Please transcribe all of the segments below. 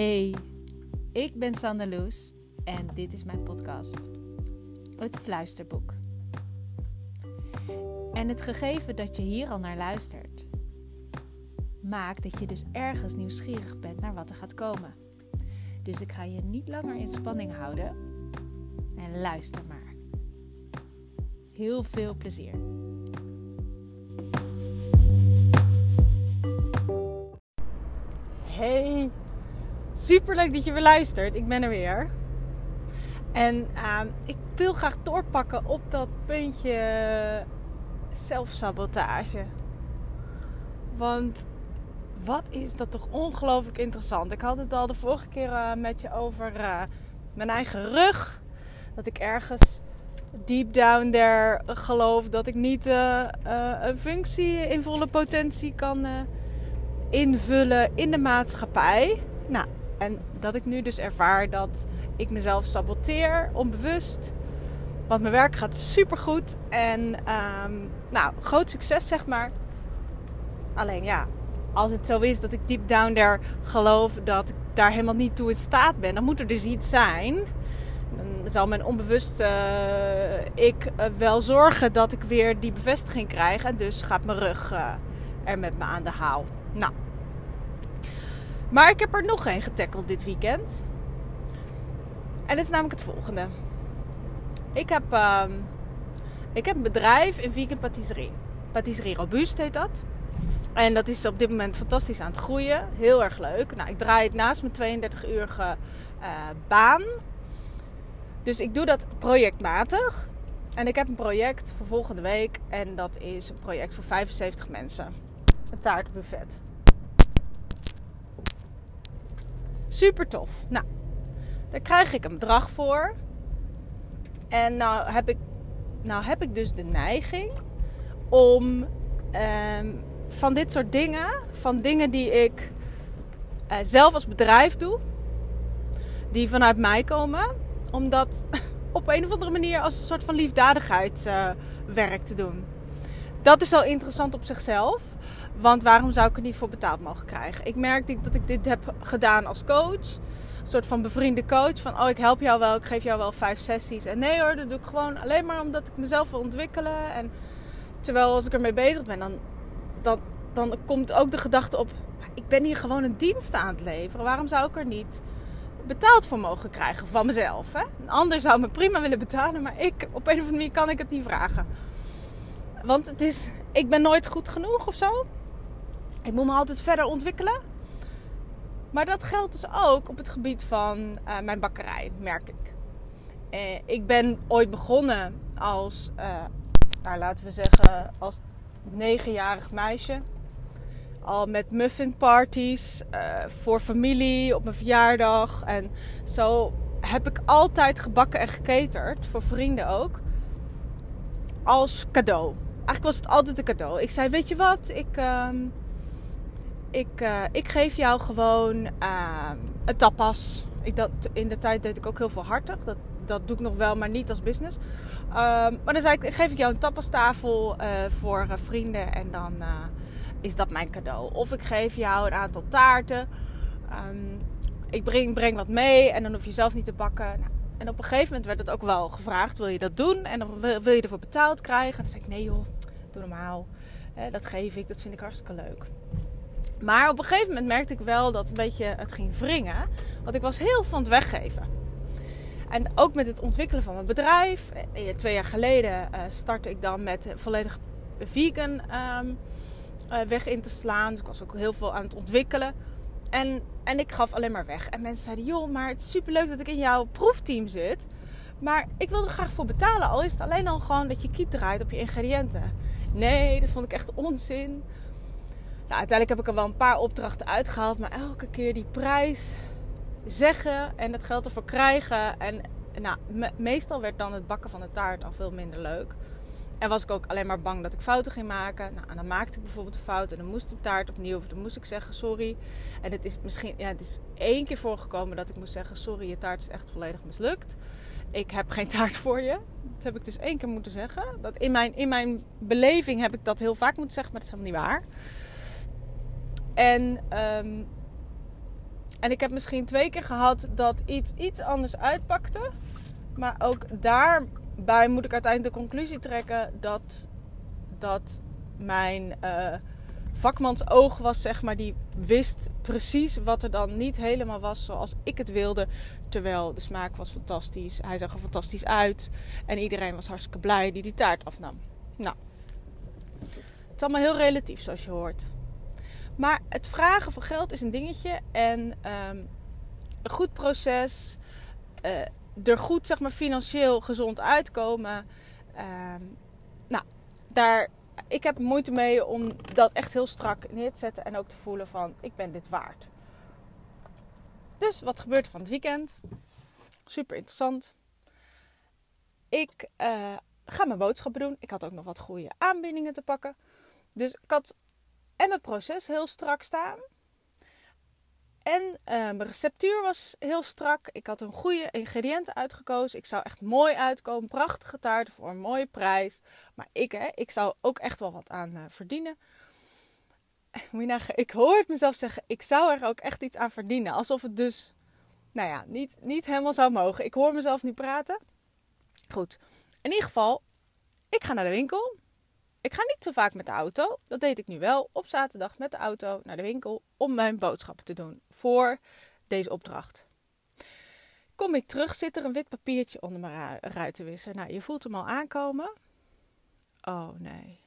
Hey, ik ben Sander Loes en dit is mijn podcast, Het Fluisterboek. En het gegeven dat je hier al naar luistert, maakt dat je dus ergens nieuwsgierig bent naar wat er gaat komen. Dus ik ga je niet langer in spanning houden en luister maar. Heel veel plezier. Hey, super leuk dat je weer luistert. Ik ben er weer. En uh, ik wil graag doorpakken op dat puntje zelfsabotage. Want wat is dat toch ongelooflijk interessant. Ik had het al de vorige keer uh, met je over uh, mijn eigen rug. Dat ik ergens deep down there geloof dat ik niet uh, een functie in volle potentie kan invullen in de maatschappij. Nou, en dat ik nu dus ervaar dat ik mezelf saboteer, onbewust. Want mijn werk gaat super goed en um, nou, groot succes zeg maar. Alleen ja, als het zo is dat ik deep down there geloof dat ik daar helemaal niet toe in staat ben, dan moet er dus iets zijn. Dan zal mijn onbewust uh, ik uh, wel zorgen dat ik weer die bevestiging krijg. En dus gaat mijn rug uh, er met me aan de haal. Nou. Maar ik heb er nog één getackeld dit weekend. En dat is namelijk het volgende. Ik heb, uh, ik heb een bedrijf in vegan patisserie. Patisserie Robuust heet dat. En dat is op dit moment fantastisch aan het groeien. Heel erg leuk. Nou, ik draai het naast mijn 32-urige uh, baan. Dus ik doe dat projectmatig. En ik heb een project voor volgende week. En dat is een project voor 75 mensen. Een taartbuffet. Super tof. Nou, daar krijg ik een bedrag voor. En nou heb ik, nou heb ik dus de neiging om um, van dit soort dingen, van dingen die ik uh, zelf als bedrijf doe, die vanuit mij komen, om dat op een of andere manier als een soort van liefdadigheidswerk uh, te doen. Dat is al interessant op zichzelf. Want waarom zou ik er niet voor betaald mogen krijgen? Ik merk dat ik dit heb gedaan als coach. Een soort van bevriende coach. Van, oh, ik help jou wel, ik geef jou wel vijf sessies. En nee hoor, dat doe ik gewoon alleen maar omdat ik mezelf wil ontwikkelen. En terwijl als ik ermee bezig ben, dan, dan, dan komt ook de gedachte op... Ik ben hier gewoon een dienst aan het leveren. Waarom zou ik er niet betaald voor mogen krijgen van mezelf? Hè? Een ander zou me prima willen betalen, maar ik, op een of andere manier kan ik het niet vragen. Want het is, ik ben nooit goed genoeg of zo. Ik moet me altijd verder ontwikkelen. Maar dat geldt dus ook op het gebied van uh, mijn bakkerij, merk ik. Uh, ik ben ooit begonnen als, uh, nou, laten we zeggen, als negenjarig meisje. Al met muffin parties voor familie op mijn verjaardag. En zo heb ik altijd gebakken en geketerd, voor vrienden ook. Als cadeau. Eigenlijk was het altijd een cadeau. Ik zei, weet je wat, ik ehm, ik, uh, ik geef jou gewoon uh, een tapas. Ik dat, in de tijd deed ik ook heel veel hartig. Dat, dat doe ik nog wel, maar niet als business. Um, maar dan zei ik, geef ik jou een tapastafel uh, voor vrienden en dan is dat mijn cadeau. Of ik geef jou een aantal taarten. Um, ik breng, breng wat mee en dan hoef je zelf niet te bakken. Nou, en op een gegeven moment werd het ook wel gevraagd, wil je dat doen? En dan wil, wil je ervoor betaald krijgen? En dan zei ik, nee joh, doe normaal. dat geef ik, dat vind ik hartstikke leuk. Maar op een gegeven moment merkte ik wel dat een beetje het ging wringen. Want ik was heel van het weggeven. En ook met het ontwikkelen van mijn bedrijf. Eh, twee jaar geleden uh, startte ik dan met volledig vegan uh, weg in te slaan. Dus ik was ook heel veel aan het ontwikkelen. En, en ik gaf alleen maar weg. En mensen zeiden: Joh, maar het is superleuk dat ik in jouw proefteam zit. Maar ik wil er graag voor betalen. Al is het alleen al gewoon dat je kiet draait op je ingrediënten. Nee, dat vond ik echt onzin. Nou, uiteindelijk heb ik er wel een paar opdrachten uitgehaald. Maar elke keer die prijs zeggen en het geld ervoor krijgen. En nou, me meestal werd dan het bakken van de taart al veel minder leuk. En was ik ook alleen maar bang dat ik fouten ging maken. Nou, en dan maakte ik bijvoorbeeld een fout en dan moest de taart opnieuw. Of dan moest ik zeggen sorry. En het is misschien, ja, het is één keer voorgekomen dat ik moest zeggen sorry, je taart is echt volledig mislukt. Ik heb geen taart voor je. Dat heb ik dus één keer moeten zeggen. Dat in, mijn, in mijn beleving heb ik dat heel vaak moeten zeggen, maar dat is helemaal niet waar. En um, En ik heb misschien twee keer gehad dat iets iets anders uitpakte. Maar ook daarbij moet ik uiteindelijk de conclusie trekken dat, dat mijn uh, vakmans oog was, zeg maar, die wist precies wat er dan niet helemaal was zoals ik het wilde. Terwijl de smaak was fantastisch, hij zag er fantastisch uit en iedereen was hartstikke blij die die taart afnam. Nou, het is allemaal heel relatief zoals je hoort. Maar het vragen van geld is een dingetje en um, een goed proces, uh, er goed zeg maar financieel gezond uitkomen. Um, nou, daar ik heb moeite mee om dat echt heel strak neer te zetten en ook te voelen van ik ben dit waard. Dus wat gebeurt er van het weekend? Super interessant. Ik uh, ga mijn boodschappen doen. Ik had ook nog wat goede aanbiedingen te pakken. Dus ik had en mijn proces heel strak staan. En uh, mijn receptuur was heel strak. Ik had een goede ingrediënten uitgekozen. Ik zou echt mooi uitkomen. Prachtige taart voor een mooie prijs. Maar ik, hè, ik zou ook echt wel wat aan uh, verdienen. Ik hoor het mezelf zeggen. Ik zou er ook echt iets aan verdienen. Alsof het dus, nou ja, niet, niet helemaal zou mogen. Ik hoor mezelf nu praten. Goed. In ieder geval, ik ga naar de winkel. Ik ga niet zo vaak met de auto. Dat deed ik nu wel op zaterdag met de auto naar de winkel om mijn boodschappen te doen voor deze opdracht. Kom ik terug, zit er een wit papiertje onder mijn ruitenwisser. Nou, je voelt hem al aankomen. Oh nee.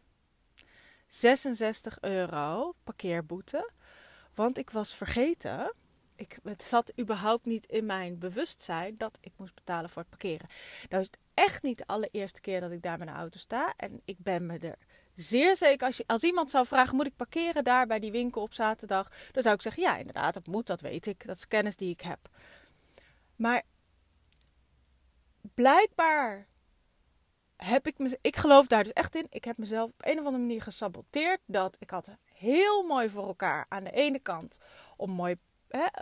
66 euro parkeerboete. Want ik was vergeten. Ik, het zat überhaupt niet in mijn bewustzijn dat ik moest betalen voor het parkeren. Nou is echt niet de allereerste keer dat ik daar met een auto sta. En ik ben me er zeer zeker, als, je, als iemand zou vragen: moet ik parkeren daar bij die winkel op zaterdag? Dan zou ik zeggen: ja, inderdaad, dat moet, dat weet ik. Dat is kennis die ik heb. Maar blijkbaar heb ik me, ik geloof daar dus echt in. Ik heb mezelf op een of andere manier gesaboteerd. Dat ik had heel mooi voor elkaar aan de ene kant om mooi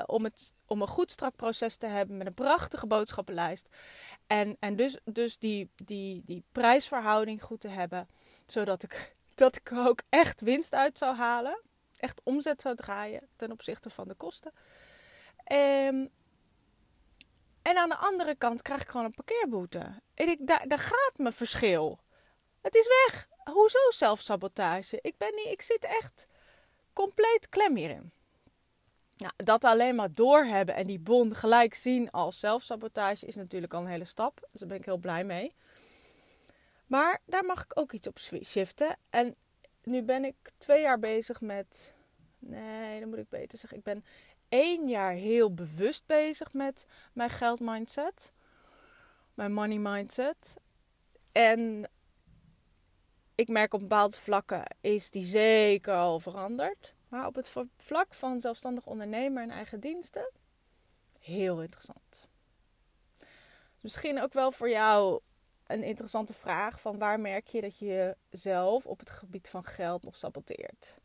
om, het, om een goed strak proces te hebben met een prachtige boodschappenlijst. En, en dus, dus die, die, die prijsverhouding goed te hebben, zodat ik, dat ik ook echt winst uit zou halen. Echt omzet zou draaien ten opzichte van de kosten. En, en aan de andere kant krijg ik gewoon een parkeerboete. Ik, daar, daar gaat mijn verschil. Het is weg. Hoezo zelfsabotage? Ik, ben niet, ik zit echt compleet klem hierin. Nou, dat alleen maar doorhebben en die bon gelijk zien als zelfsabotage is natuurlijk al een hele stap. Dus daar ben ik heel blij mee. Maar daar mag ik ook iets op shiften. En nu ben ik twee jaar bezig met. Nee, dan moet ik beter zeggen. Ik ben één jaar heel bewust bezig met mijn geldmindset. Mijn money mindset. En ik merk op bepaalde vlakken is die zeker al veranderd. Maar op het vlak van zelfstandig ondernemer en eigen diensten, heel interessant. Misschien ook wel voor jou een interessante vraag van waar merk je dat je jezelf op het gebied van geld nog saboteert?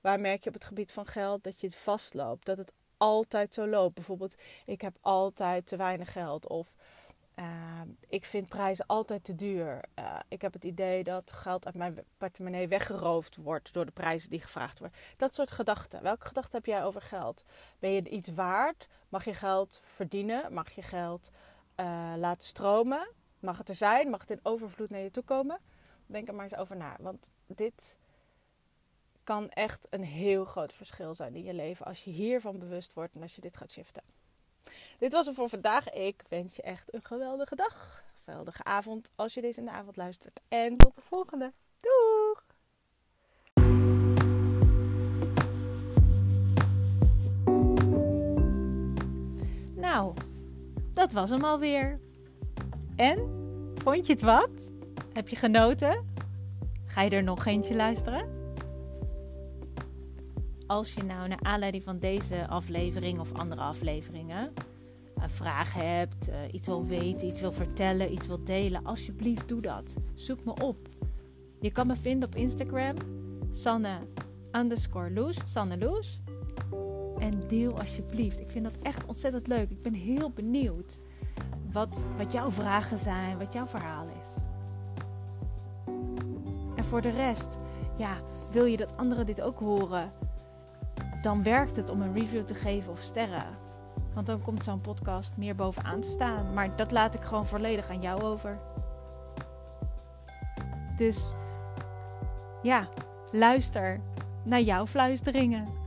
Waar merk je op het gebied van geld dat je vastloopt? Dat het altijd zo loopt. Bijvoorbeeld, ik heb altijd te weinig geld. Of uh, ik vind prijzen altijd te duur. Uh, ik heb het idee dat geld uit mijn portemonnee weggeroofd wordt door de prijzen die gevraagd worden. Dat soort gedachten. Welke gedachten heb jij over geld? Ben je iets waard? Mag je geld verdienen? Mag je geld uh, laten stromen? Mag het er zijn? Mag het in overvloed naar je toe komen? Denk er maar eens over na. Want dit kan echt een heel groot verschil zijn in je leven als je hiervan bewust wordt en als je dit gaat shiften. Dit was het voor vandaag. Ik wens je echt een geweldige dag. Geweldige avond als je deze in de avond luistert. En tot de volgende. Doeg! Nou, dat was hem alweer. En? Vond je het wat? Heb je genoten? Ga je er nog eentje luisteren? Als je nou naar aanleiding van deze aflevering of andere afleveringen een vraag hebt, uh, iets wil weten, iets wil vertellen, iets wil delen, alsjeblieft doe dat. Zoek me op. Je kan me vinden op Instagram, Sanne underscore Loes, Sanne Loes. En deel alsjeblieft. Ik vind dat echt ontzettend leuk. Ik ben heel benieuwd wat, wat jouw vragen zijn, wat jouw verhaal is. En voor de rest, ja, wil je dat anderen dit ook horen? Dan werkt het om een review te geven of sterren Want dan komt zo'n podcast meer bovenaan te staan. Maar dat laat ik gewoon volledig aan jou over. Dus ja, luister naar jouw fluisteringen.